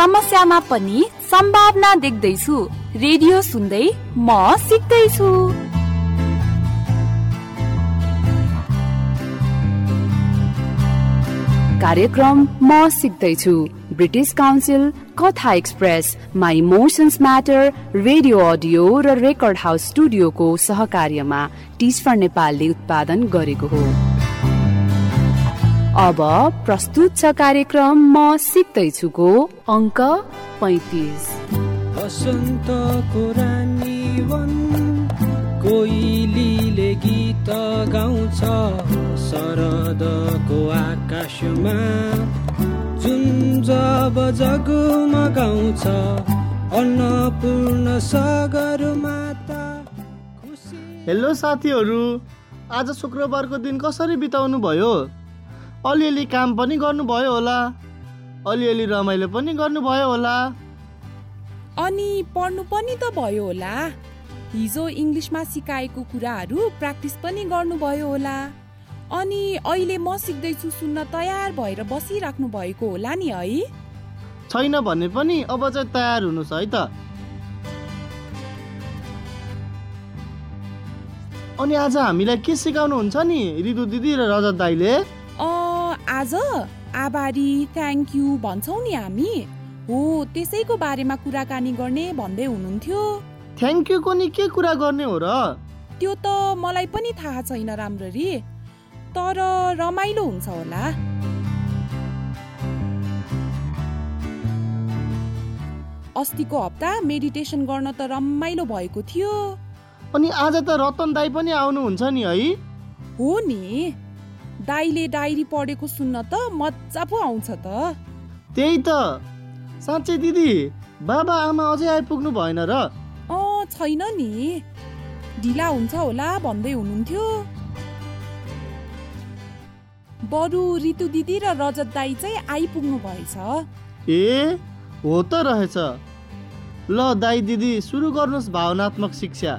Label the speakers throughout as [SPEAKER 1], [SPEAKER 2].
[SPEAKER 1] समस्यामा पनि सम्भावना देख्दैछु। रेडियो सुन्दै म सिक्दैछु। कार्यक्रम म सिक्दैछु। British council Katha express my emotions matter radio audio र रेकर्ड हाउस स्टुडियोको सहकार्यमा टिच फर नेपालले उत्पादन गरेको हो। अब प्रस्तुत छ कार्यक्रम म सिक्दैछुको अङ्क पैतिस।
[SPEAKER 2] बसन्तको रानी वन कोइलीले गीत गाउँछ शरदको आकाशमा। जुन जब जगमगाउँछ अन्नपूर्ण सागर माता
[SPEAKER 3] हेलो साथीहरू आज शुक्रबारको दिन कसरी बिताउनु भयो अलिअलि काम पनि गर्नुभयो होला। अलिअलि रमाइलो पनि गर्नुभयो होला।
[SPEAKER 4] अनि पढ्नु पनि त भयो होला। हिजो इङ्ग्लिसमा सिकाएको कुराहरू प्र्याक्टिस पनि गर्नुभयो होला। अनि अहिले म सिक्दैछु सुन्न तयार भएर बसिराख्नु भएको होला नि है।
[SPEAKER 3] छैन भने पनि अब चाहिँ तयार हुनुहोस् है त। अनि आज हामीलाई के सिकाउनुहुन्छ नि रिदु दिदी र रजत दाईले?
[SPEAKER 4] आज आभारी थ्याङ्क यू भन्छौँ नि हामी। हो त्यसैको बारेमा कुराकानी गर्ने भन्दै हुनुहुन्थ्यो।
[SPEAKER 3] थ्याङ्क यू नि के कुरा गर्ने हो र?
[SPEAKER 4] त्यो त मलाई पनि थाहा छैन राम्ररी तर रमाइलो हुन्छ होला। अस्तिको हप्ता मेडिटेसन गर्न त रमाइलो भएको थियो।
[SPEAKER 3] अनि आज त रतन दाई पनि आउनुहुन्छ नि है?
[SPEAKER 4] हो नि। दाईले डायरी पढेको सुन्न त मजा पो आउँछ त।
[SPEAKER 3] त्यही त। साँच्चै दिदी बाबा आमा अझै आइपुग्नु भएन र।
[SPEAKER 4] अँ छैन नि। ढिला हुन्छ होला भन्दै हुनुहुन्थ्यो। बरु रितु दिदी र रजत दाई चाहिँ आइपुग्नु भएछ।
[SPEAKER 3] ए हो त रहेछ। ल दाई दिदी सुरु गर्नुहोस् भावनात्मक शिक्षा।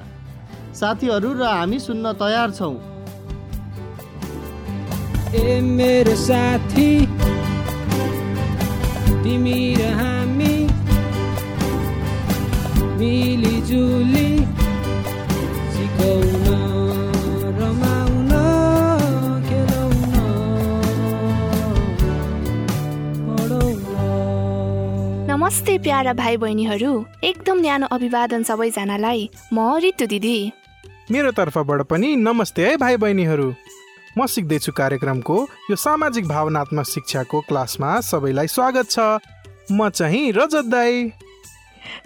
[SPEAKER 3] साथीहरू र हामी सुन्न तयार छौँ।
[SPEAKER 2] ए मेरो साथी तिमी र हामी मिलिजुली सिकाउन रमाउन खेलाउन
[SPEAKER 5] नमस्ते प्यारा भाइ बहिनीहरू एकदम न्यानो अभिवादन सबैजनालाई। म रितु दिदी।
[SPEAKER 6] मेरो तर्फबाट पनि नमस्ते है भाइ बहिनीहरू म सिक्दैछु कार्यक्रमको यो सामाजिक भावनात्मक शिक्षाको क्लासमा सबैलाई स्वागत छ। म चाहिँ रजत दाई।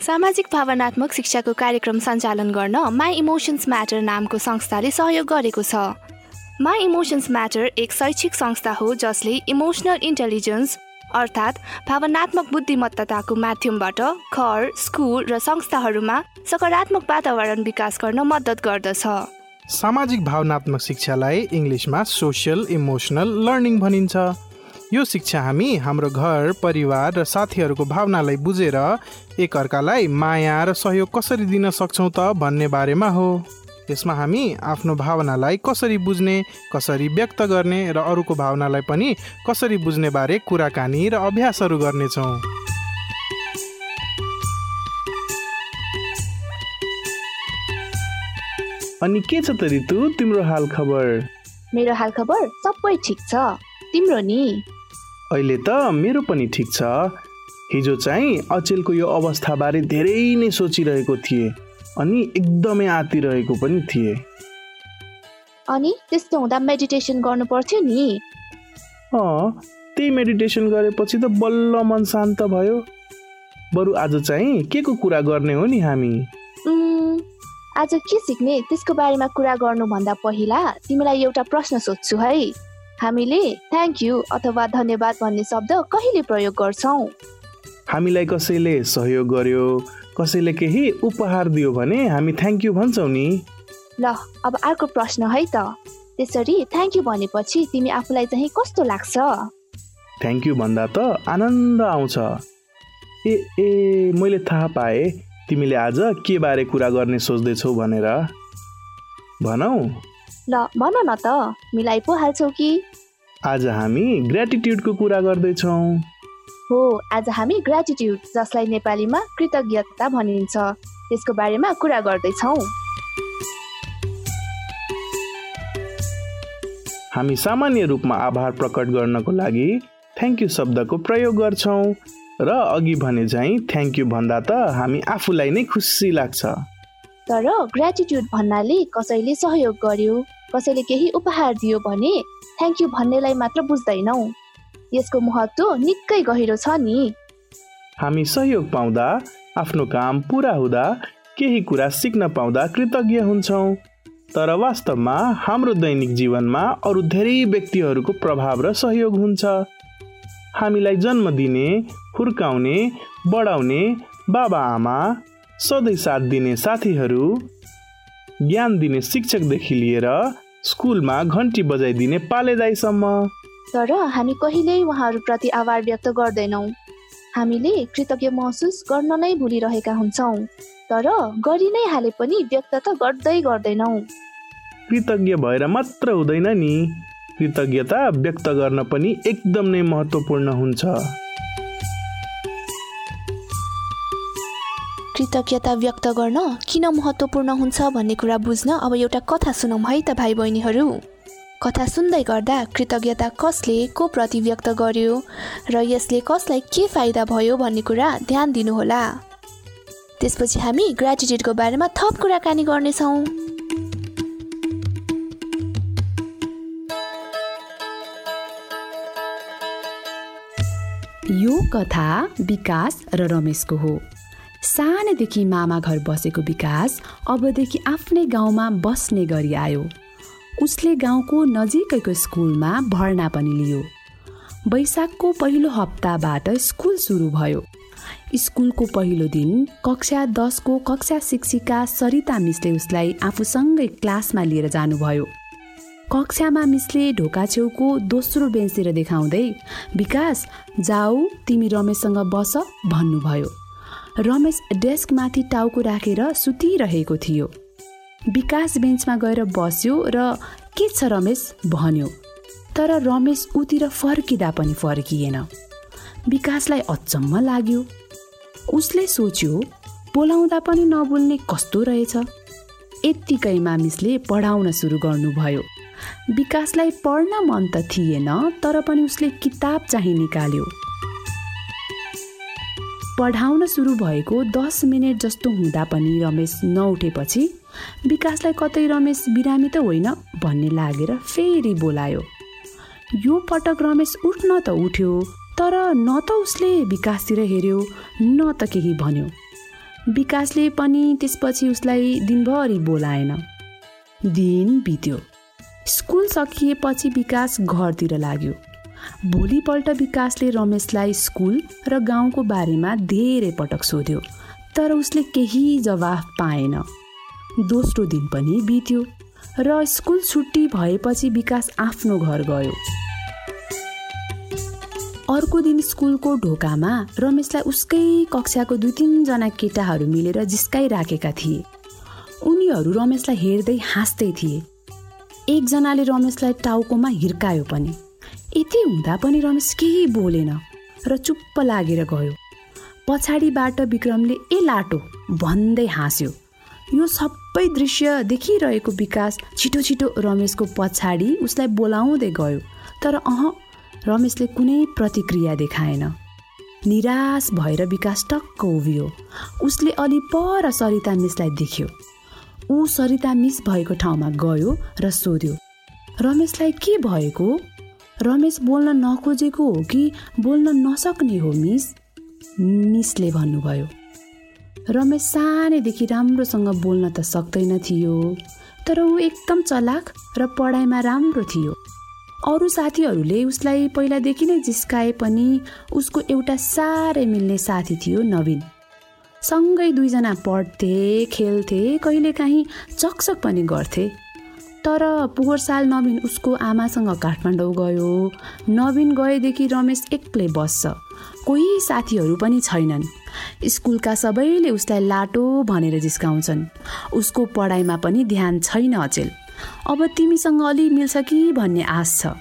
[SPEAKER 5] सामाजिक भावनात्मक शिक्षाको कार्यक्रम सञ्चालन गर्न माई इमोसन्स म्याटर नामको संस्थाले सहयोग गरेको छ। माई इमोसन्स म्याटर एक शैक्षिक संस्था हो जसले इमोसनल इन्टेलिजेन्स अर्थात् भावनात्मक बुद्धिमत्ताको माध्यमबाट घर स्कुल र संस्थाहरूमा सकारात्मक वातावरण विकास गर्न मद्दत गर्दछ।
[SPEAKER 6] सामाजिक भावनात्मक शिक्षालाई इङ्ग्लिसमा सोसियल इमोसनल लर्निङ भनिन्छ। यो शिक्षा हामी हाम्रो घर परिवार र साथीहरूको भावनालाई बुझेर एकअर्कालाई माया र सहयोग कसरी दिन सक्छौँ त भन्ने बारेमा हो। यसमा हामी आफ्नो भावनालाई कसरी बुझ्ने कसरी व्यक्त गर्ने र अरूको भावनालाई पनि कसरी बुझ्ने बारे कुराकानी र अभ्यासहरू गर्नेछौँ।
[SPEAKER 7] अनि के छ त ऋतु तिम्रो हाल खबर?
[SPEAKER 5] मेरो हाल खबर सबै ठिक छ। तिम्रो नि?
[SPEAKER 7] अहिले त मेरो पनि ठिक छ। हिजो चाहिँ अचेलको यो अवस्थाबारे धेरै नै सोचिरहेको थिएँ अनि एकदमै आतिरहेको पनि थिएँ।
[SPEAKER 5] अनि त्यस्तो हुँदा मेडिटेसन गर्नु पर्थ्यो नि।
[SPEAKER 7] अँ त्यही मेडिटेसन गरेपछि त बल्ल मन शान्त भयो। बरु आज चाहिँ के को कुरा गर्ने हो नि हामी?
[SPEAKER 5] आज के सिक्ने? त्यसको बारेमा कुरा गर्नुभन्दा पहिला तिमीलाई एउटा प्रश्न सोध्छु है। हामीले थ्याङ्क यू अथवा धन्यवाद भन्ने शब्द कहिले प्रयोग गर्छौँ?
[SPEAKER 7] हामीलाई कसैले सहयोग गर्यो कसैले केही उपहार दियो भने हामी थ्याङ्क यू भन्छौँ नि।
[SPEAKER 5] ल अब अर्को प्रश्न है त। त्यसरी थ्याङ्क यू भनेपछि तिमी आफूलाई चाहिँ कस्तो लाग्छ?
[SPEAKER 7] थ्याङ्क यू भन्दा त आनन्द आउँछ। ए ए मैले थाहा पाएँ। तिमीले आज के बारे कुरा गर्ने सोच्दैछौ भनेर? भनौ।
[SPEAKER 5] ल भन न त मिलाइ पो हाल्छौ कि?
[SPEAKER 7] आज हामी ग्रेटिट्युडको कुरा गर्दैछौँ।
[SPEAKER 5] हो आज हामी ग्रेटिट्युड जसलाई नेपालीमा कृतज्ञता भनिन्छ। त्यसको बारेमा कुरा गर्दैछौँ।
[SPEAKER 7] हामी सामान्य रूपमा आभार प्रकट गर्नको लागि थ्याङ्क यू शब्दको प्रयोग गर्छौँ। र अघि भने झैँ थ्याङ्क यू भन्दा त हामी आफूलाई नै खुसी लाग्छ।
[SPEAKER 5] तर ग्रेटिट्युड भन्नाले कसैले सहयोग गर्यो कसैले केही उपहार दियो भने थ्याङ्क यू भन्नेलाई मात्र बुझ्दैनौ। यसको महत्त्व निकै गहिरो छ नि।
[SPEAKER 7] हामी सहयोग पाउँदा आफ्नो काम पुरा हुँदा केही कुरा सिक्न पाउँदा कृतज्ञ हुन्छौँ। तर वास्तवमा हाम्रो दैनिक जीवनमा अरू धेरै व्यक्तिहरूको प्रभाव र सहयोग हुन्छ। हामीलाई जन्म दिने हुर्काउने बढाउने बाबा आमा सधैँ साथ दिने साथीहरू ज्ञान दिने शिक्षकदेखि लिएर स्कुलमा घन्टी बजाइदिने पालेदाईसम्म।
[SPEAKER 5] तर हामी कहिल्यै उहाँहरूप्रति आभार व्यक्त गर्दैनौँ। हामीले कृतज्ञ महसुस गर्न नै भुलिरहेका हुन्छौँ। तर गरि नै हाले पनि व्यक्त त गर्दै गर्दैनौँ।
[SPEAKER 7] कृतज्ञ भएर मात्र हुँदैन नि। कृतज्ञता व्यक्त गर्न पनि एकदम नै महत्त्वपूर्ण हुन्छ।
[SPEAKER 5] कृतज्ञता व्यक्त गर्न किन महत्त्वपूर्ण हुन्छ भन्ने कुरा बुझ्न अब एउटा कथा सुनौँ है त भाइ बहिनीहरू कथा सुन्दै गर्दा कृतज्ञता कसले को प्रति व्यक्त गर्यो र यसले कसलाई के फाइदा भयो भन्ने कुरा ध्यान दिनुहोला। त्यसपछि हामी ग्रेटिट्युडको बारेमा थप कुराकानी गर्नेछौँ।
[SPEAKER 1] यो कथा विकास र रमेशको हो। सानैदेखि मामा घर बसेको विकास अबदेखि आफ्नै गाउँमा बस्ने गरी आयो। उसले गाउँको नजिकैको स्कुलमा भर्ना पनि लियो। वैशाखको पहिलो हप्ताबाट स्कुल सुरु भयो। स्कुलको पहिलो दिन कक्षा दसको कक्षा शिक्षिका सरिता मिसले उसलाई आफूसँगै क्लासमा लिएर जानुभयो। कक्षामा मिसले ढोका छेउको दोस्रो बेन्चतिर देखाउँदै विकास जाऊ तिमी रमेशसँग बस भन्नुभयो। रमेश डेस्कमाथि टाउको राखेर सुतिरहेको थियो। विकास बेन्चमा गएर बस्यो र के छ रमेश? भन्यो। तर रमेश उतिर फर्किँदा पनि फर्किएन। विकासलाई अचम्म लाग्यो। उसले सोच्यो बोलाउँदा पनि नबोल्ने कस्तो रहेछ? यत्तिकैमा मिसले पढाउन सुरु गर्नुभयो। विकासलाई पढ्न मन त थिएन तर पनि उसले किताब चाहिँ निकाल्यो। पढाउन सुरु भएको दस मिनट जस्तो हुँदा पनि रमेश नउठेपछि विकासलाई कतै रमेश बिरामी त होइन भन्ने लागेर फेरि बोलायो। यो पटक रमेश उठ्न त उठ्यो तर न त उसले विकासतिर हेऱ्यो न त केही भन्यो। विकासले पनि त्यसपछि उसलाई दिनभरि बोलाएन। दिन बित्यो। स्कुल सकिएपछि विकास घरतिर लाग्यो। भोलिपल्ट विकासले रमेशलाई स्कुल र गाउँको बारेमा धेरै पटक सोध्यो तर उसले केही जवाफ पाएन। दोस्रो दिन पनि बित्यो र स्कुल छुट्टी भएपछि विकास आफ्नो घर गयो। अर्को दिन स्कुलको ढोकामा रमेशलाई उसकै कक्षाको दुई तिनजना केटाहरू मिलेर जिस्काइराखेका थिए। उनीहरू रमेशलाई हेर्दै हाँस्दै थिए। एकजनाले रमेशलाई टाउकोमा हिर्कायो पनि। यति हुँदा पनि रमेश केही बोलेन र चुप्प लागेर गयो। पछाडिबाट विक्रमले ए लाटो भन्दै हाँस्यो यो सबै दृश्य देखिरहेको विकास छिटो छिटो रमेशको पछाडि उसलाई बोलाउँदै गयो तर अह रमेशले कुनै प्रतिक्रिया देखाएन। निराश भएर विकास टक्क उभियो। उसले अलि पर सरिता मिसलाई देख्यो। ऊ सरिता मिस भएको ठाउँमा गयो र सोध्यो रमेशलाई के भएको? रमेश बोल्न नखोजेको हो कि बोल्न नसक्ने हो मिस? मिसले भन्नुभयो रमेश सानैदेखि राम्रोसँग बोल्न त सक्दैन थियो तर ऊ एकदम चलाक र पढाइमा राम्रो थियो। अरू साथीहरूले उसलाई पहिलादेखि नै जिस्काए पनि उसको एउटा साह्रै मिल्ने साथी थियो नवीन। सँगै दुईजना पढ्थे खेल्थे कहिलेकाहीँ चकचक पनि गर्थे। तर पोहोर साल नवीन उसको आमासँग काठमाडौँ गयो। नवीन गएदेखि रमेश एक्लै बस्छ। कोही साथीहरू पनि छैनन्। स्कुलका सबैले उसलाई लाटो भनेर जिस्काउँछन्। उसको पढाइमा पनि ध्यान छैन अचेल। अब तिमीसँग अलि मिल्छ कि भन्ने आश छ।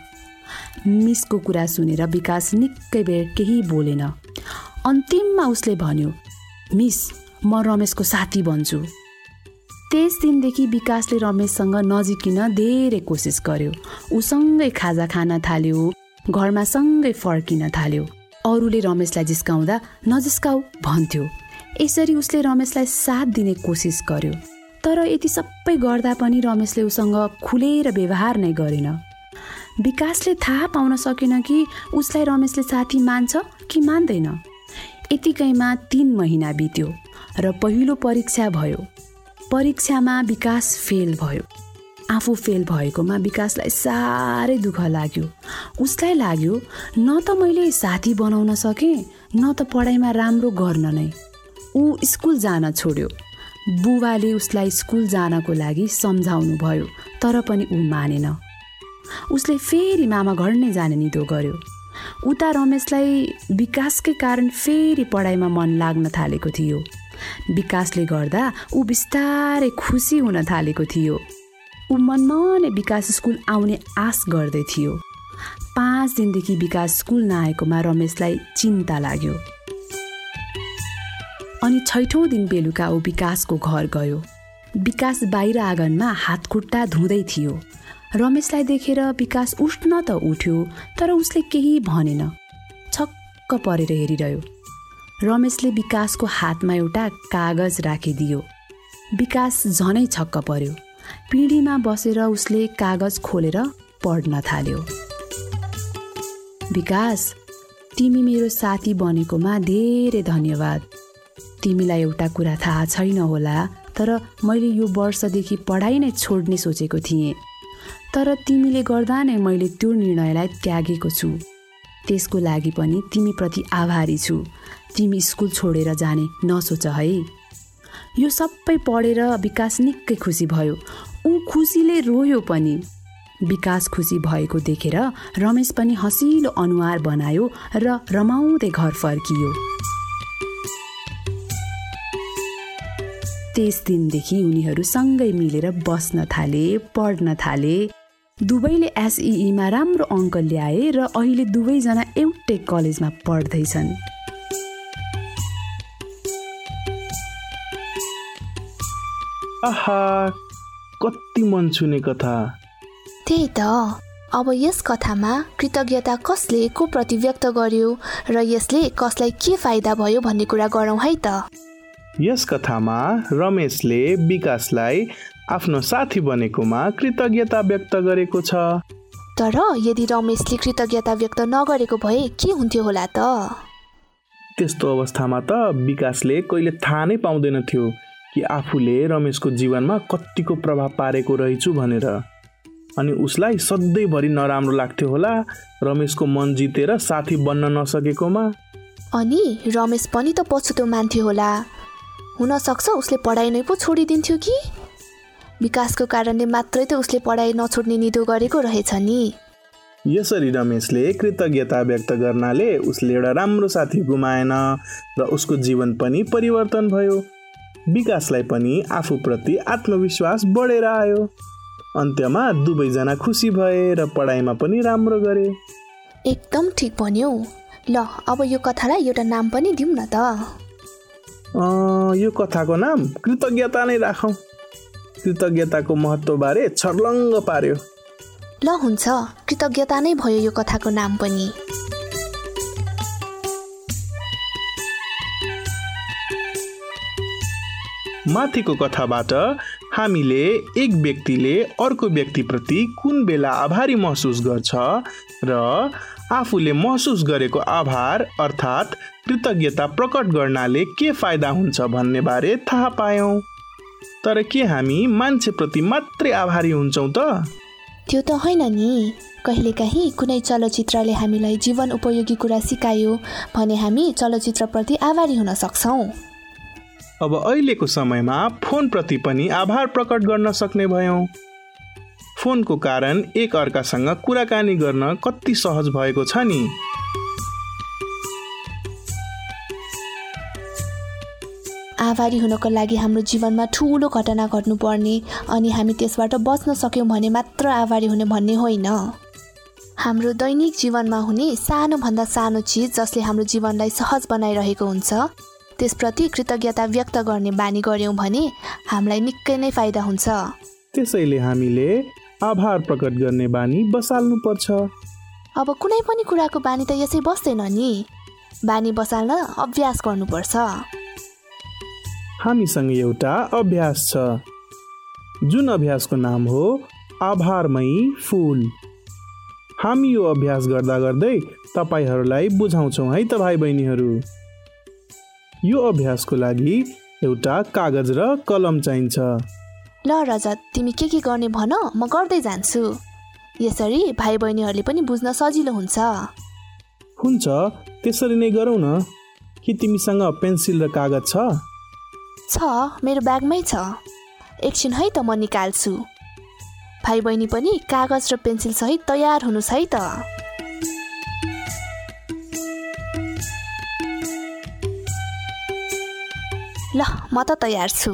[SPEAKER 1] मिसको कुरा सुनेर विकास निकै बेर केही बोलेन। अन्तिममा उसले भन्यो मिस म रमेशको साथी बन्छु। त्यस दिनदेखि विकासले रमेशसँग नजिकिन धेरै कोसिस गर्यो। उसँगै खाजा खान थाल्यो घरमा सँगै फर्किन थाल्यो। अरूले रमेशलाई जिस्काउँदा नजिस्काऊ भन्थ्यो। यसरी उसले रमेशलाई साथ दिने कोसिस गर्यो। तर यति सबै गर्दा पनि रमेशले उसँग खुलेर व्यवहार नै गरेन। विकासले थाहा पाउन सकेन कि उसलाई रमेशले साथी मान्छ कि मान्दैन। यतिकैमा तिन महिना बित्यो र पहिलो परीक्षा भयो। परीक्षामा विकास फेल भयो। आफू फेल भएकोमा विकासलाई साह्रै दुःख लाग्यो। उसलाई लाग्यो न त मैले साथी बनाउन सकेँ न त पढाइमा राम्रो गर्न नै। ऊ स्कुल जान छोड्यो। बुबाले उसलाई स्कुल जानको लागि सम्झाउनु भयो तर पनि ऊ मानेन। उसले फेरि मामा घर नै जाने निदो गर्यो। उता रमेशलाई विकासकै कारण फेरि पढाइमा मन लाग्न थालेको थियो। विकासले गर्दा ऊ बिस्तारै खुसी हुन थालेको थियो। ऊ मनमनै विकास स्कुल आउने आश गर्दै थियो। पाँच दिनदेखि विकास स्कुल नआएकोमा रमेशलाई चिन्ता लाग्यो। अनि छैठौँ दिन बेलुका ऊ विकासको घर गयो। विकास बाहिर आँगनमा हातखुट्टा धुँदै थियो। रमेशलाई देखेर विकास उठ्न त उठ्यो तर उसले केही भनेन। छक्क परेर हेरिरह्यो। रमेशले विकासको हातमा एउटा कागज राखिदियो। विकास झनै छक्क पर्यो। पिँढीमा बसेर उसले कागज खोलेर पढ्न थाल्यो। विकास तिमी मेरो साथी बनेकोमा धेरै धन्यवाद। तिमीलाई एउटा कुरा थाहा छैन होला तर मैले यो वर्षदेखि पढाइ नै छोड्ने सोचेको थिएँ। तर तिमीले गर्दा नै मैले त्यो निर्णयलाई त्यागेको छु। त्यसको लागि पनि तिमीप्रति आभारी छु। तिमी स्कुल छोडेर जाने नसोच है। यो सबै पढेर विकास निकै खुसी भयो। ऊ खुसीले रोयो पनि। विकास खुसी भएको देखेर रमेश पनि हँसिलो अनुहार बनायो र रमाउँदै घर फर्कियो। त्यस दिनदेखि उनीहरू सँगै मिलेर बस्न थाले पढ्न थाले। दुवैले एसइईमा राम्रो अङ्क ल्याए र अहिले दुवैजना एउटै कलेजमा पढ्दैछन्।
[SPEAKER 7] आहा कति मन छुने कथा।
[SPEAKER 5] त्यही त। अब यस कथामा कृतज्ञता कसले को प्रति व्यक्त गर्यो र यसले कसलाई के फाइदा भयो भन्ने कुरा गरौँ है त।
[SPEAKER 7] यस कथामा रमेशले विकासलाई आफ्नो साथी बनेकोमा कृतज्ञता व्यक्त गरेको छ।
[SPEAKER 5] तर यदि रमेशले कृतज्ञता व्यक्त नगरेको भए के हुन्थ्यो होला त?
[SPEAKER 7] त्यस्तो अवस्थामा त विकासले कहिले थाहा नै पाउँदैन थियो कि आफूले रमेशको जीवनमा कतिको प्रभाव पारेको रहेछु भनेर। अनि उसलाई सधैँभरि नराम्रो लाग्थ्यो होला रमेशको मन जितेर साथी बन्न नसकेकोमा।
[SPEAKER 5] अनि रमेश पनि त पछुतो मान्थ्यो होला। हुनसक्छ उसले पढाइ नै पो छोडिदिन्थ्यो कि? विकासको कारणले मात्रै त उसले पढाइ नछोड्ने निदो गरेको रहेछ नि।
[SPEAKER 7] यसरी रमेशले कृतज्ञता व्यक्त गर्नाले उसले एउटा राम्रो साथी गुमाएन र उसको जीवन पनि परिवर्तन भयो। विकासलाई पनि आफूप्रति आत्मविश्वास बढेर आयो। अन्त्यमा दुवैजना खुसी भए र पढाइमा पनि राम्रो गरे।
[SPEAKER 5] एकदम ठिक भन्यौ। ल अब यो कथालाई एउटा नाम पनि दिउँ न त।
[SPEAKER 7] यो कथाको नाम कृतज्ञता नै राखौँ। कृतज्ञताको महत्त्वबारे छर्लङ्ग पार्यो।
[SPEAKER 5] ल हुन्छ कृतज्ञता नै भयो यो कथाको नाम पनि।
[SPEAKER 7] माथिको कथाबाट हामीले एक व्यक्तिले अर्को व्यक्तिप्रति कुन बेला आभारी महसुस गर्छ र आफूले महसुस गरेको आभार अर्थात् कृतज्ञता प्रकट गर्नाले के फाइदा हुन्छ भन्ने बारे थाहा पायौँ। तर के हामी मान्छेप्रति मात्रै आभारी हुन्छौँ त?
[SPEAKER 5] त्यो त होइन नि। कहिलेकाहीँ कुनै चलचित्रले हामीलाई जीवन उपयोगी कुरा सिकायो भने हामी चलचित्रप्रति आभारी हुन सक्छौँ।
[SPEAKER 7] अब अहिलेको समयमा फोनप्रति पनि आभार प्रकट गर्न सक्ने भयौँ। फोनको कारण एक अर्कासँग कुराकानी गर्न कति सहज भएको छ नि?
[SPEAKER 5] आभारी हुनको लागि हाम्रो जीवनमा ठुलो घटना घट्नुपर्ने अनि हामी त्यसबाट बच्न सक्यौँ भने मात्र आभारी हुने भन्ने होइन। हाम्रो दैनिक जीवनमा हुने सानोभन्दा सानो चिज जसले हाम्रो जीवनलाई सहज बनाइरहेको हुन्छ त्यसप्रति कृतज्ञता व्यक्त गर्ने बानी गऱ्यौँ भने हामीलाई निकै नै फाइदा हुन्छ।
[SPEAKER 7] त्यसैले हामीले आभार प्रकट गर्ने बानी बसाल्नुपर्छ।
[SPEAKER 5] अब कुनै पनि कुराको बानी त यसै बस्दैन नि। बानी बसाल्न अभ्यास गर्नुपर्छ।
[SPEAKER 7] हामीसँग एउटा अभ्यास छ। जुन अभ्यासको नाम हो आभारमयी फुल। हामी यो अभ्यास गर्दा गर्दै तपाईँहरूलाई बुझाउँछौँ है त भाइ बहिनीहरू यो अभ्यासको लागि एउटा कागज र कलम चाहिन्छ।
[SPEAKER 5] ल रजत तिमी के के गर्ने भन? म गर्दै जान्छु। यसरी भाइ बहिनीहरूले पनि बुझ्न सजिलो हुन्छ।
[SPEAKER 7] हुन्छ त्यसरी नै गरौँ न। के तिमीसँग पेन्सिल र कागज छ?
[SPEAKER 5] छ मेरो ब्यागमै छ। एकछिन है त म निकाल्छु। भाइ बहिनी पनि कागज र पेन्सिल सहित तयार हुनुहोस् है त। ल म त तयार छु।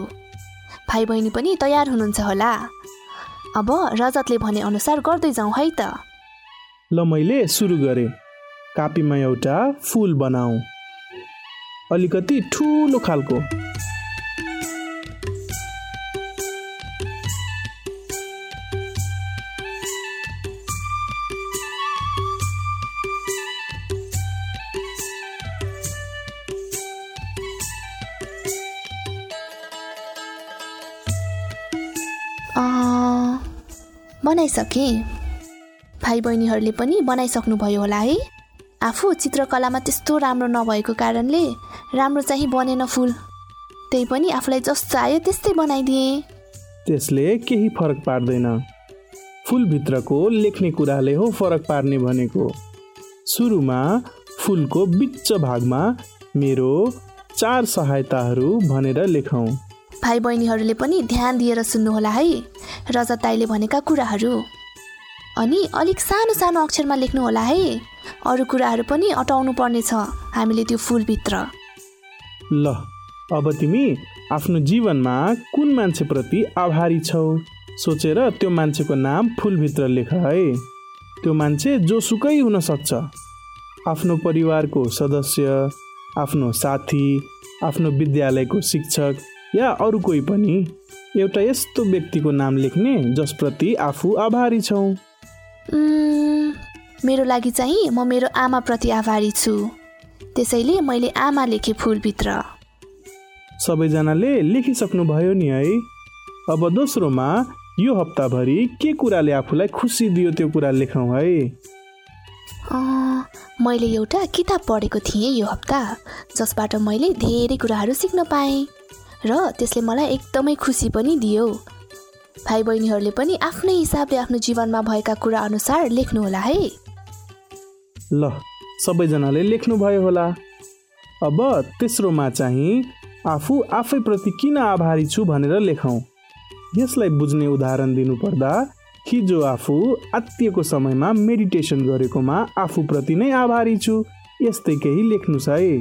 [SPEAKER 5] भाइ बहिनी पनि तयार हुनुहुन्छ होला। अब रजतले भने अनुसार गर्दै जाउँ है त।
[SPEAKER 7] ल मैले सुरु गरेँ। कापीमा एउटा फुल बनाऊ। अलिकति ठुलो खालको।
[SPEAKER 5] बनाइसकेँ। भाइ बहिनीहरूले पनि बनाइसक्नुभयो होला है। आफू चित्रकलामा त्यस्तो राम्रो नभएको कारणले राम्रो चाहिँ बनेन फुल। त्यही पनि आफूलाई जस्तो आयो त्यस्तै बनाइदिएँ।
[SPEAKER 7] त्यसले केही फरक पार्दैन। फुलभित्रको लेख्ने कुराले हो फरक पार्ने भनेको। सुरुमा फुलको बिच भागमा मेरो चार सहायताहरू भनेर लेखौँ।
[SPEAKER 5] भाइ बहिनीहरूले पनि ध्यान दिएर सुन्नुहोला है रजत दाईले भनेका कुराहरू। अनि अलिक सानो सानो अक्षरमा लेख्नुहोला है अरू कुराहरू पनि अटाउनु पर्नेछ हामीले त्यो फुलभित्र।
[SPEAKER 7] ल अब तिमी आफ्नो जीवनमा कुन मान्छेप्रति आभारी छौ? सोचेर त्यो मान्छेको नाम फुलभित्र लेख है। त्यो मान्छे जोसुकै हुन सक्छ। आफ्नो परिवारको सदस्य आफ्नो साथी आफ्नो विद्यालयको शिक्षक या अरू कोही पनि एउटा यस्तो व्यक्तिको नाम लेख्ने जसप्रति आफू आभारी छौ।
[SPEAKER 5] मेरो लागि चाहिँ म मेरो आमाप्रति आभारी छु। त्यसैले मैले आमा लेखेँ फुलभित्र।
[SPEAKER 7] सबैजनाले लेखिसक्नु भयो नि है। अब दोस्रोमा यो हप्ताभरि के कुराले आफूलाई खुसी दियो त्यो कुरा लेखौँ है।
[SPEAKER 5] मैले एउटा किताब पढेको थिएँ यो हप्ता जसबाट मैले धेरै कुराहरू सिक्न पाएँ। र त्यसले मलाई एकदमै खुसी पनि दियो। भाइ बहिनीहरूले पनि आफ्नै हिसाबले आफ्नो जीवनमा भएका कुरा अनुसार लेख्नुहोला है।
[SPEAKER 7] ल सबैजनाले लेख्नुभयो होला। अब तेस्रोमा चाहिँ आफू आफैप्रति किन आभारी छु भनेर लेखौँ। यसलाई बुझ्ने उदाहरण दिनुपर्दा हिजो आफू आत्तिएको समयमा मेडिटेसन गरेकोमा आफूप्रति नै आभारी छु यस्तै केही लेख्नुहोस् है।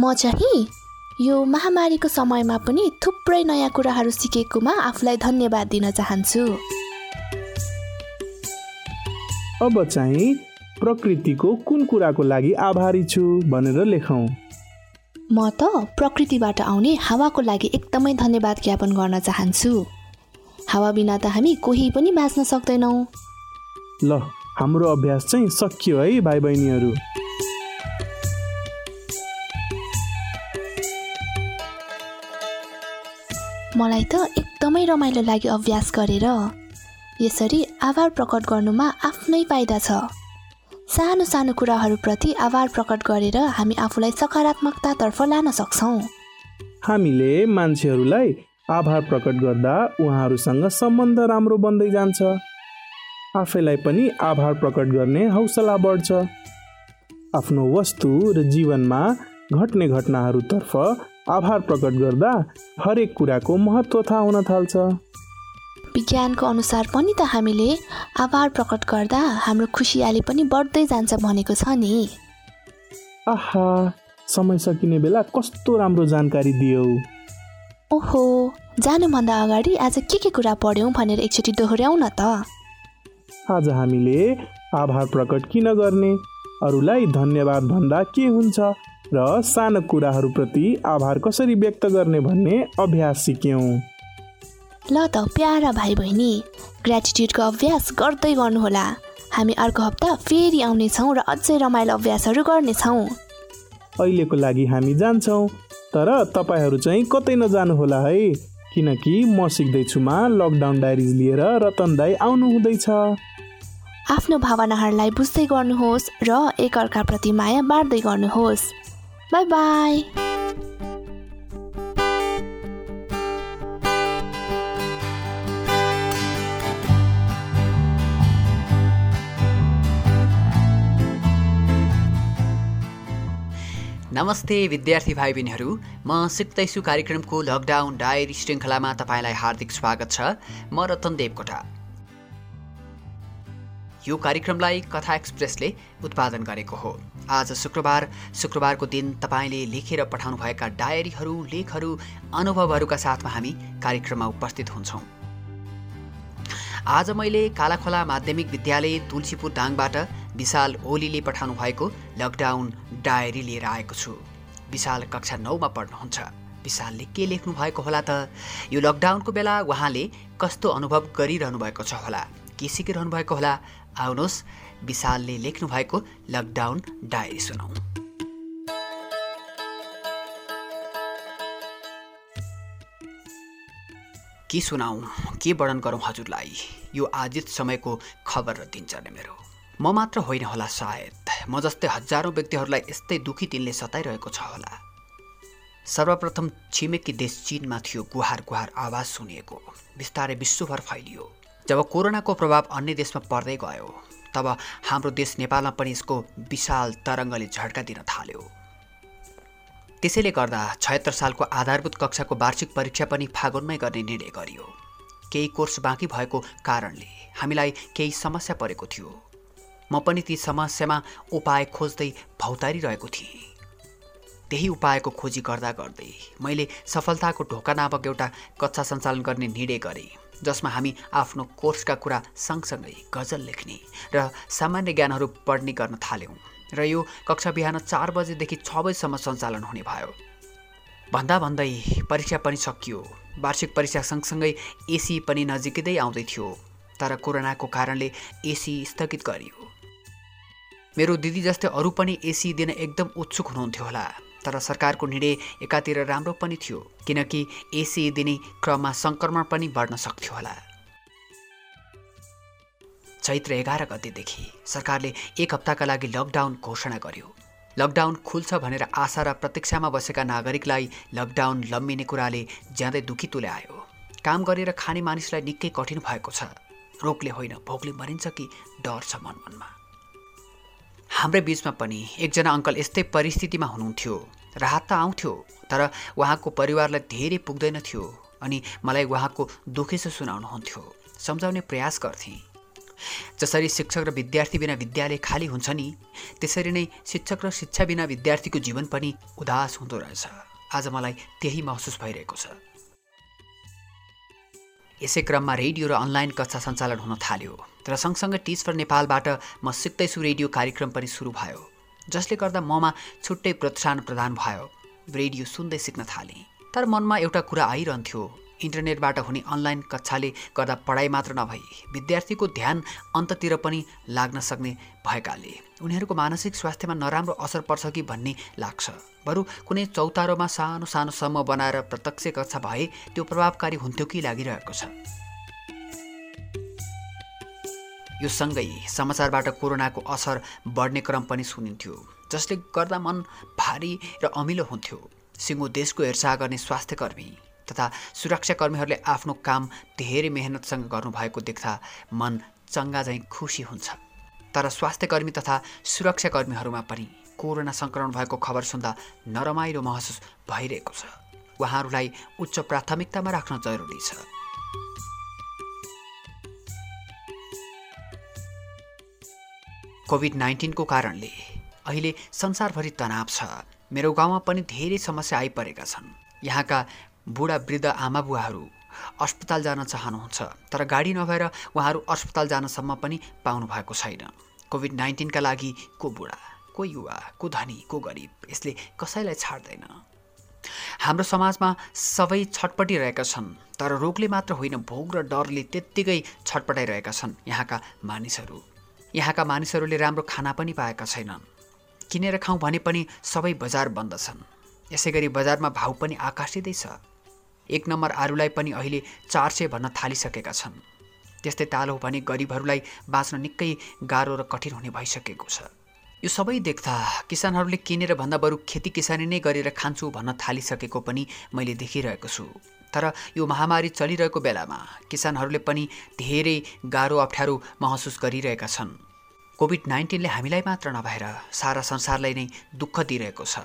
[SPEAKER 5] म चाहिँ यो महामारीको समयमा पनि थुप्रै नयाँ कुराहरू सिकेकोमा आफूलाई धन्यवाद दिन चाहन्छु।
[SPEAKER 7] अब चाहिँ प्रकृतिको कुन कुराको लागि आभारी छु भनेर लेखौँ।
[SPEAKER 5] म त प्रकृतिबाट आउने हावाको लागि एकदमै धन्यवाद ज्ञापन गर्न चाहन्छु। हावा बिना त हामी कोही पनि बाँच्न सक्दैनौँ।
[SPEAKER 7] ल हाम्रो अभ्यास चाहिँ सकियो है भाइ बहिनीहरू
[SPEAKER 5] मलाई त एकदमै रमाइलो लाग्यो अभ्यास गरेर। यसरी आभार प्रकट गर्नुमा आफ्नै फाइदा छ। सानो सानो कुराहरूप्रति आभार प्रकट गरेर हामी आफूलाई सकारात्मकतातर्फ लान सक्छौँ।
[SPEAKER 7] हामीले मान्छेहरूलाई आभार प्रकट गर्दा उहाँहरूसँग सम्बन्ध राम्रो बन्दै जान्छ। आफैलाई पनि आभार प्रकट गर्ने हौसला बढ्छ। आफ्नो वस्तु र जीवनमा घट्ने घटनाहरूतर्फ आभार प्रकट गर्दा हरेक कुराको महत्त्व थाहा हुन थाल्छ।
[SPEAKER 5] विज्ञानको अनुसार पनि त हामीले आभार प्रकट गर्दा हाम्रो खुसियाली पनि बढ्दै जान्छ भनेको छ नि।
[SPEAKER 7] आहा समय सकिने बेला कस्तो राम्रो जानकारी दियौ।
[SPEAKER 5] ओहो जानुभन्दा अगाडि आज के के कुरा पढ्यौँ भनेर एकचोटि दोहोऱ्याउँ न त।
[SPEAKER 7] आज हामीले आभार प्रकट किन गर्ने? अरूलाई धन्यवाद भन्दा के हुन्छ? र सानो कुराहरूप्रति आभार कसरी व्यक्त गर्ने भन्ने अभ्यास सिक्यौँ।
[SPEAKER 5] ल त प्यारा भाइ बहिनी ग्रेटिट्युडको अभ्यास गर्दै गर्नुहोला। हामी अर्को हप्ता फेरि आउनेछौँ र अझै रमाइलो अभ्यासहरू गर्नेछौँ।
[SPEAKER 7] अहिलेको लागि हामी जान्छौँ तर तपाईँहरू चाहिँ कतै नजानुहोला है किनकि म सिक्दैछुमा लकडाउन डायरिज लिएर रतन दाई आउनु हुँदैछ
[SPEAKER 5] आफ्नो भावनाहरूलाई बुझ्दै गर्नुहोस् र एकअर्काप्रति माया बाँड्दै गर्नुहोस्। बाई बाई
[SPEAKER 8] नमस्ते विद्यार्थी भाइ बहिनीहरू म सिक्दैछु कार्यक्रमको लकडाउन डायरी श्रृङ्खलामा तपाईँलाई हार्दिक स्वागत छ। म रतन देवकोटा। यो कार्यक्रमलाई कथा एक्सप्रेसले उत्पादन गरेको हो। आज शुक्रबार शुक्रबारको दिन तपाईँले लेखेर पठाउनुभएका डायरीहरू लेखहरू अनुभवहरूका साथमा हामी कार्यक्रममा उपस्थित हुन्छौँ। आज मैले कालाखोला माध्यमिक विद्यालय तुलसीपुर दाङबाट विशाल ओलीले पठाउनु भएको लकडाउन डायरी लिएर आएको छु। विशाल कक्षा नौमा पढ्नुहुन्छ। विशालले के लेख्नु भएको होला त? यो लकडाउनको बेला उहाँले कस्तो अनुभव गरिरहनु भएको छ होला? के सिकिरहनु भएको होला? आउनुहोस्। विशालले लेख्नु भएको लकडाउन डायरी सुनौ। के सुनाऊ के वर्णन गरौँ हजुरलाई? यो आजित समयको खबर र दिनचर्या मेरो। म मात्र होइन होला सायद। म जस्तै हजारौँ व्यक्तिहरूलाई यस्तै दुखी दिनले सताइरहेको छ होला। सर्वप्रथम छिमेकी देश चिनमा थियो गुहार गुहार आवाज सुनिएको। बिस्तारै विश्वभर फैलियो। जब कोरोनाको प्रभाव अन्य देशमा पर्दै गयो तब हाम्रो देश नेपालमा पनि यसको विशाल तरङ्गले झड्का दिन थाल्यो। त्यसैले गर्दा छयत्तर सालको आधारभूत कक्षाको वार्षिक परीक्षा पनि फागुनमै गर्ने निर्णय गरियो। केही कोर्स बाँकी भएको कारणले हामीलाई केही समस्या परेको थियो। म पनि ती समस्यामा उपाय खोज्दै भौतारिरहेको थिएँ। त्यही उपायको खोजी गर्दा गर्दै मैले सफलताको ढोका नामक एउटा कक्षा सञ्चालन गर्ने निर्णय गरेँ जसमा हामी आफ्नो कोर्सका कुरा सँगसँगै गजल लेख्ने र सामान्य ज्ञानहरू पढ्ने गर्न थाल्यौँ र यो कक्षा बिहान चार बजेदेखि छ बजीसम्म सञ्चालन हुने भयो। भन्दा भन्दै परीक्षा पनि सकियो। वार्षिक परीक्षा सँगसँगै एसी पनि नजिकै आउँदै थियो तर कोरोनाको कारणले एसी स्थगित गरियो। मेरो दिदी जस्तै अरू पनि एसी दिन एकदम उत्सुक हुनुहुन्थ्यो होला। तर सरकारको निर्णय एकातिर राम्रो पनि थियो किनकि एसी दिने क्रममा सङ्क्रमण पनि बढ्न सक्थ्यो होला। चैत्र एघार गतेदेखि सरकारले एक हप्ताका लागि लकडाउन घोषणा गर्यो। लकडाउन खुल्छ भनेर आशा र प्रतीक्षामा बसेका नागरिकलाई लकडाउन लम्बिने कुराले ज्यादै दुखी तुल्यायो। काम गरेर खाने मानिसलाई निकै कठिन भएको छ। रोगले होइन भोकले मरिन्छ कि डर छ मन मनमा हाम्रै बिचमा पनि एकजना अङ्कल यस्तै परिस्थितिमा हुनुहुन्थ्यो। राहत त आउँथ्यो तर उहाँको परिवारलाई धेरै पुग्दैन थियो अनि मलाई उहाँको दुखेसो सुनाउनुहुन्थ्यो सम्झाउने प्रयास गर्थेँ। जसरी शिक्षक र विद्यार्थी बिना विद्यालय खाली हुन्छ नि त्यसरी नै शिक्षक र शिक्षा बिना विद्यार्थीको जीवन पनि उदास हुँदो रहेछ। आज मलाई त्यही महसुस भइरहेको छ। यसै क्रममा रेडियो र अनलाइन कक्षा सञ्चालन हुन थाल्यो र सँगसँगै टिच फर नेपालबाट म सिक्दैछु रेडियो कार्यक्रम पनि सुरु भयो। जसले गर्दा ममा छुट्टै प्रोत्साहन प्रदान भयो। रेडियो सुन्दै सिक्न थालेँ। तर मनमा एउटा कुरा आइरहन्थ्यो। इन्टरनेटबाट हुने अनलाइन कक्षाले गर्दा पढाइ मात्र नभई विद्यार्थीको ध्यान अन्ततिर पनि लाग्न सक्ने भएकाले उनीहरूको मानसिक स्वास्थ्यमा नराम्रो असर पर्छ कि भन्ने लाग्छ। बरु कुनै चौतारोमा सानो सानो समूह बनाएर प्रत्यक्ष कक्षा भए त्यो प्रभावकारी हुन्थ्यो कि लागिरहेको छ? यो सँगै समाचारबाट कोरोनाको असर बढ्ने क्रम पनि सुनिन्थ्यो जसले गर्दा मन भारी र अमिलो हुन्थ्यो। सिङ्गो देशको हेरचाह गर्ने स्वास्थ्यकर्मी तथा सुरक्षाकर्मीहरूले आफ्नो काम धेरै मेहनतसँग गर्नुभएको देख्दा मन चङ्गा झैँ खुसी हुन्छ। तर स्वास्थ्यकर्मी तथा सुरक्षाकर्मीहरूमा पनि कोरोना सङ्क्रमण भएको खबर सुन्दा नरमाइलो महसुस भइरहेको छ। उहाँहरूलाई उच्च प्राथमिकतामा राख्न जरुरी छ। कोभिड नाइन्टिनको कारणले अहिले संसारभरि तनाव छ। मेरो गाउँमा पनि धेरै समस्या आइपरेका छन्। यहाँका बुढा वृद्ध आमा बुवाहरू अस्पताल जान चाहनुहुन्छ तर गाडी नभएर उहाँहरू अस्पताल जानसम्म पनि पाउनु भएको छैन। कोभिड नाइन्टिनका लागि को बुढा को युवा को धनी को गरिब यसले कसैलाई छाड्दैन। हाम्रो समाजमा सबै छटपटिरहेका छन् तर रोगले मात्र होइन भोग र डरले त्यत्तिकै छटपटाइरहेका छन् यहाँका मानिसहरू। यहाँका मानिसहरूले राम्रो खाना पनि पाएका छैनन्। किनेर खाउँ भने पनि सबै बजार बन्द छन्। यसै गरी बजारमा भाउ पनि आकाशिँदै छ। एक नम्बर आलुलाई पनि अहिले चार सय भन्न थालिसकेका छन्। त्यस्तै तालो भने गरिबहरूलाई बाँच्न निकै गाह्रो र कठिन हुने भइसकेको छ। यो सबै देख्दा किसानहरूले किनेर भन्दा बरु खेती किसानी नै गरेर खान्छु भन्न थालिसकेको पनि मैले देखिरहेको छु। तर यो महामारी चलिरहेको बेलामा किसानहरूले पनि धेरै गाह्रो अप्ठ्यारो महसुस गरिरहेका छन्। कोभिड नाइन्टिनले हामीलाई मात्र नभएर सारा संसारलाई नै दुःख दिइरहेको छ।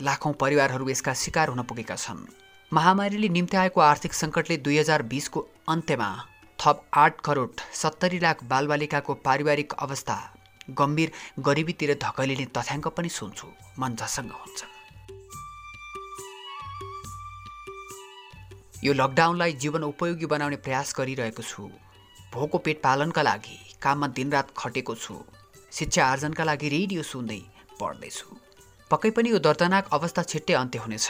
[SPEAKER 8] लाखौँ परिवारहरू यसका शिकार हुन पुगेका छन्। महामारीले निम्ति आएको आर्थिक सङ्कटले दुई हजार बिसको अन्त्यमा थप आठ करोड सत्तरी लाख बालबालिकाको पारिवारिक अवस्था गम्भीर गरिबीतिर धकलिने तथ्याङ्क पनि सुन्छु। मन झसङ्ग हुन्छ यो लकडाउनलाई जीवन उपयोगी बनाउने प्रयास गरिरहेको छु। भोको पेट पालनका लागि काममा दिनरात खटेको छु। शिक्षा आर्जनका लागि रेडियो सुन्दै पढ्दैछु। पक्कै पनि यो दर्दनाक अवस्था छिट्टै अन्त्य हुनेछ।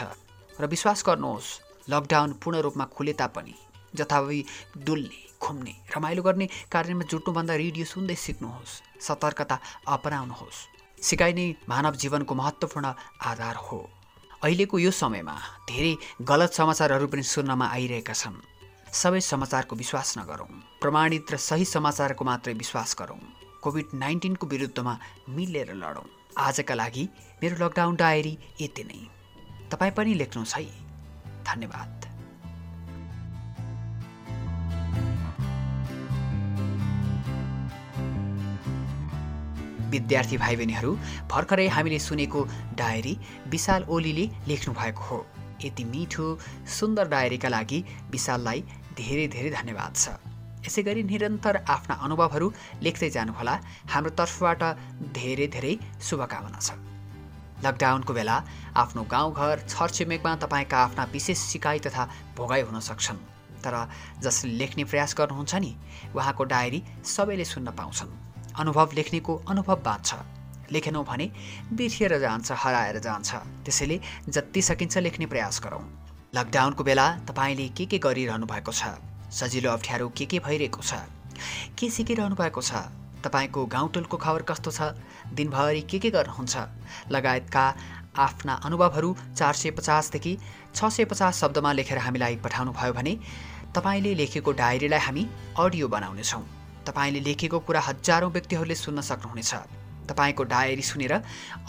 [SPEAKER 8] र विश्वास गर्नुहोस् लकडाउन पूर्ण रूपमा खुले तापनि जथाभावी डुल्ने घुम्ने रमाइलो गर्ने कार्यमा जुट्नुभन्दा रेडियो सुन्दै सिक्नुहोस्। सतर्कता अपनाउनुहोस्। सिकाइ नै मानव जीवनको महत्त्वपूर्ण आधार हो। अहिलेको यो समयमा धेरै गलत समाचारहरू पनि सुन्नमा आइरहेका छन्। सबै समाचारको विश्वास नगरौँ। प्रमाणित र सही समाचारको मात्रै विश्वास गरौँ। कोभिड नाइन्टिनको विरुद्धमा मिलेर लडौँ। आजका लागि मेरो लकडाउन डायरी यति नै। तपाईँ पनि लेख्नुहोस् है। धन्यवाद। विद्यार्थी भाइ बहिनीहरू भर्खरै हामीले सुनेको डायरी विशाल ओलीले लेख्नु भएको हो। यति मिठो सुन्दर डायरीका लागि विशाललाई धेरै धेरै धन्यवाद छ। यसै गरी निरन्तर आफ्ना अनुभवहरू लेख्दै जानुहोला। हाम्रो तर्फबाट धेरै धेरै शुभकामना छ। लकडाउनको बेला आफ्नो गाउँघर छरछिमेकमा तपाईँका आफ्ना विशेष सिकाइ तथा भोगाइ हुन सक्छन्। तर जसले लेख्ने प्रयास गर्नुहुन्छ नि उहाँको डायरी सबैले सुन्न पाउँछन्। अनुभव लेख्नेको अनुभव बाँच्छ। लेखेनौँ भने बिर्सिएर जान्छ हराएर जान्छ। त्यसैले जति सकिन्छ लेख्ने प्रयास गरौँ। लकडाउनको बेला तपाईँले के के गरिरहनु भएको छ? सजिलो अप्ठ्यारो के के भइरहेको छ? के सिकिरहनु भएको छ? तपाईँको गाउँटोलको खबर कस्तो छ? दिनभरि के के गर्नुहुन्छ? लगायतका आफ्ना अनुभवहरू चार सय पचासदेखि छ सय पचास शब्दमा लेखेर हामीलाई पठाउनु भयो भने तपाईँले लेखेको डायरीलाई हामी अडियो बनाउनेछौँ। तपाईँले लेखेको कुरा हजारौँ व्यक्तिहरूले सुन्न सक्नुहुनेछ। तपाईँको डायरी सुनेर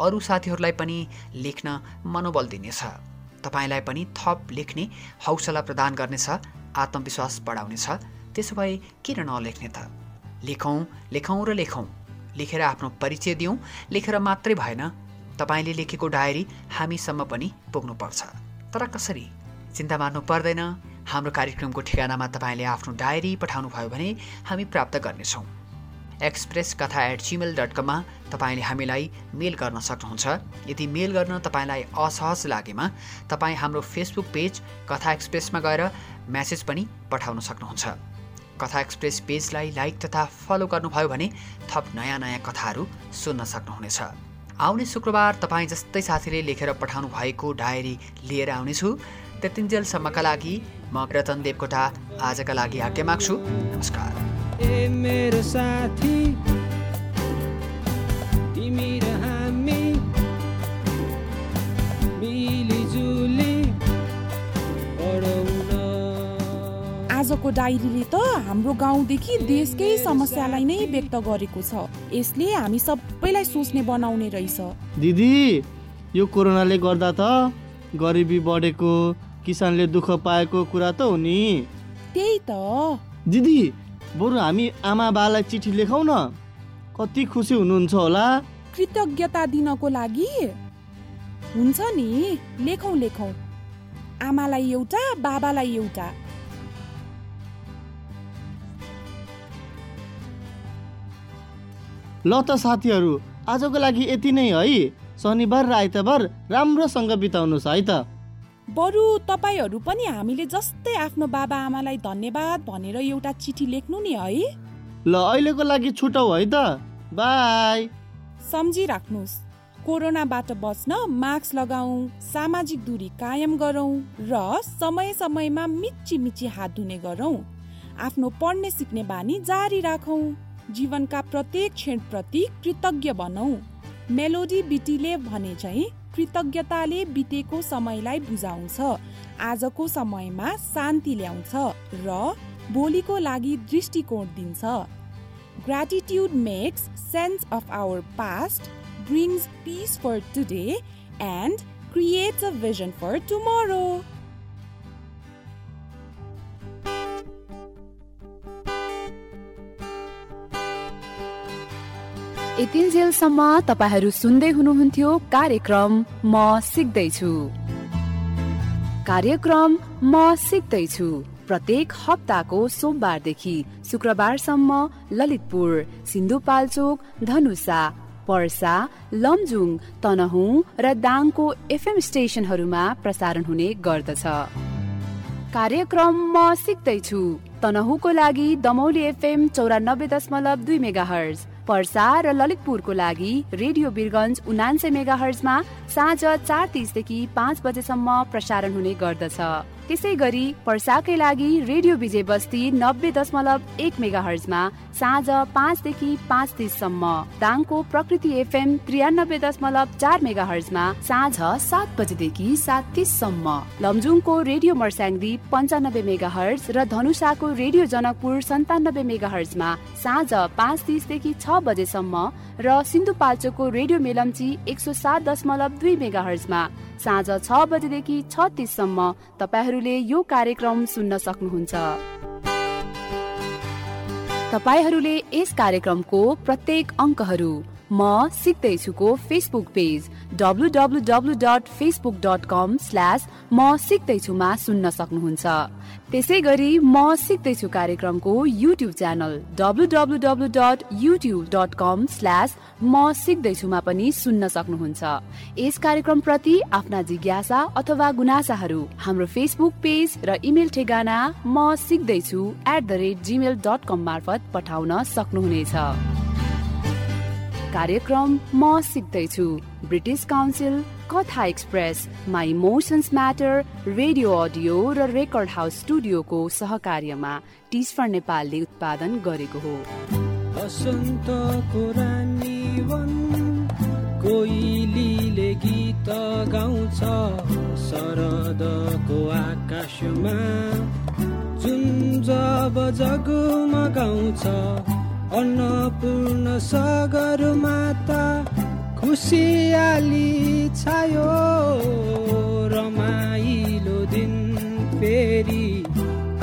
[SPEAKER 8] अरू साथीहरूलाई पनि लेख्न मनोबल दिनेछ। तपाईँलाई पनि थप लेख्ने हौसला प्रदान गर्नेछ आत्मविश्वास बढाउनेछ। त्यसो भए किन नलेख्ने त? लेखौँ लेखौँ र लेखौँ। लेखेर आफ्नो परिचय दिउँ लेखेर मात्रै भएन तपाईँले लेखेको डायरी हामीसम्म पनि पुग्नुपर्छ। तर कसरी? चिन्ता मार्नु पर्दैन। हाम्रो कार्यक्रमको ठेगानामा तपाईँले आफ्नो डायरी पठाउनुभयो भने हामी प्राप्त गर्नेछौँ। एक्सप्रेस कथा एट जिमेल डट कममा तपाईँले हामीलाई मेल गर्न सक्नुहुन्छ। यदि मेल गर्न तपाईँलाई असहज लागेमा तपाईँ हाम्रो फेसबुक पेज कथा एक्सप्रेसमा गएर म्यासेज पनि पठाउन सक्नुहुन्छ। कथा एक्सप्रेस पेजलाई लाइक तथा फलो गर्नुभयो भने थप नयाँ नयाँ कथाहरू सुन्न सक्नुहुनेछ। आउने शुक्रबार तपाईँ जस्तै साथीले लेखेर पठाउनु भएको डायरी लिएर आउनेछु। त्यतिन्जेलसम्मका लागि म रतन देवकोटा आजका लागि आज्ञा माग्छु। नमस्कार।
[SPEAKER 2] ए मेरो साथी तिमी र हामी मिलिजुली
[SPEAKER 4] आजको डायरीले त हाम्रो गाउँदेखि देशकै समस्यालाई नै व्यक्त गरेको छ। यसले हामी सबैलाई सोच्ने बनाउने रहेछ।
[SPEAKER 3] दिदी यो कोरोनाले गर्दा त गरिबी बढेको किसानले दुःख पाएको कुरा त हो नि।
[SPEAKER 4] त्यही त।
[SPEAKER 3] दिदी बरु हामी आमा बालाई चिठी लेखौँ न। कति खुसी हुनुहुन्छ होला।
[SPEAKER 4] कृतज्ञता दिनको लागि। हुन्छ नि लेखौँ लेखौँ। आमालाई एउटा बाबालाई एउटा।
[SPEAKER 3] ल त साथीहरू आजको लागि यति नै है। शनिबार र आइतबार राम्रोसँग बिताउनुहोस् है त।
[SPEAKER 4] बरु तपाईँहरू पनि हामीले जस्तै आफ्नो बाबा आमालाई धन्यवाद भनेर एउटा चिठी लेख्नु नि है।
[SPEAKER 3] ल अहिलेको लागि छुटौ है त। बाई।
[SPEAKER 4] सम्झिराख्नुहोस्। कोरोनाबाट बच्न मास्क लगाऊ सामाजिक दूरी कायम गरौँ र समय समयमा मिची मिची हात धुने गरौँ। आफ्नो पढ्ने सिक्ने बानी जारी राखौँ। जीवनका प्रत्येक क्षणप्रति कृतज्ञ बनौँ। मेलोडी बिटीले भने चाहिँ कृतज्ञताले बितेको समयलाई बुझाउँछ आजको समयमा शान्ति ल्याउँछ र भोलिको लागि दृष्टिकोण दिन्छ gratitude makes sense of our past brings peace for today and creates a vision for tomorrow.
[SPEAKER 1] यतिन्जेलसम्म तपाईँहरू सुन्दै हुनुहुन्थ्यो कार्यक्रम म सिक्दैछु। कार्यक्रम म सिक्दैछु। प्रत्येक हप्ताको सोमबारदेखि शुक्रबारसम्म ललितपुर सिन्धुपाल्चोक धनुषा पर्सा लमजुङ तनहुँ र दाङको एफएम स्टेशनहरूमा प्रसारण हुने गर्दछ। कार्यक्रम म सिक्दैछु। तनहुको लागि दमौली एफएम चौरानब्बे दशमलव दुई मेगा हर्ज पर्सा र ललितपुरको लागि रेडियो बिरगन्ज उनान्से मेगा हर्जमा साँझ चार तिसदेखि पाँच बजेसम्म प्रसारण हुने गर्दछ। त्यसै गरी पर्साकै लागि रेडियो विजय बस्ती नब्बे दशमलव एक मेगा हर्जमा साँझ पाँचदेखि पाँच तिससम्म। दाङको प्रकृति एफएम त्रियानब्बे दशमलव चार मेगा हर्जमा साँझ सात बजेदेखि सात तिससम्म। लमजुङको रेडियो मर्स्याङ्दी पन्चानब्बे मेगा हर्ज र धनुषाको रेडियो जनकपुर सन्तानब्बे मेगा हर्जमा साँझ पाँच तिसदेखि छ बजेसम्म र सिन्धुपाल्चोकको रेडियो मेलम्ची एक सौ सात दशमलव दुई मेगा हर्जमा साँझ छ बजेदेखि छ तिससम्म तपाईँहरूले यो कार्यक्रम सुन्न सक्नुहुन्छ। तपाईँहरूले यस कार्यक्रमको प्रत्येक अङ्कहरू म सिक्दैछुको Facebook page W W W dot Facebook dot com slash म सिक्दैछुमा सुन्न सक्नुहुन्छ। त्यसै गरी म सिक्दैछु कार्यक्रमको YouTube channel W W W dot YouTube dot com slash म सिक्दैछुमा पनि सुन्न सक्नुहुन्छ। यस कार्यक्रम प्रति आफ्ना जिज्ञासा अथवा गुनासाहरू हाम्रो फेसबुक पेज र इमेल ठेगाना म सिक्दैछु at the rate Gmail dot com मार्फत पठाउन सक्नुहुनेछ। कार्यक्रम म सिक्दैछु। British council Katha express my emotions matter radio audio र रेकर्ड हाउस स्टुडियोको सहकार्यमा टिस्फर नेपालले उत्पादन गरेको हो।
[SPEAKER 2] कोइलीले गीत गाउँछ शरदको आकाशमा। जुन जब जगमगाउँछ अन्नपूर्ण सागर माता खुसियाली छायो रमाइलो दिन फेरि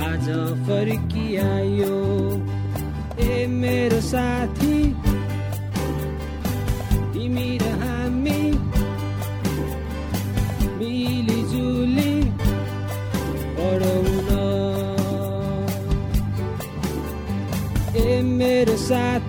[SPEAKER 2] आज फर्किआयो। ए मेरो साथी ए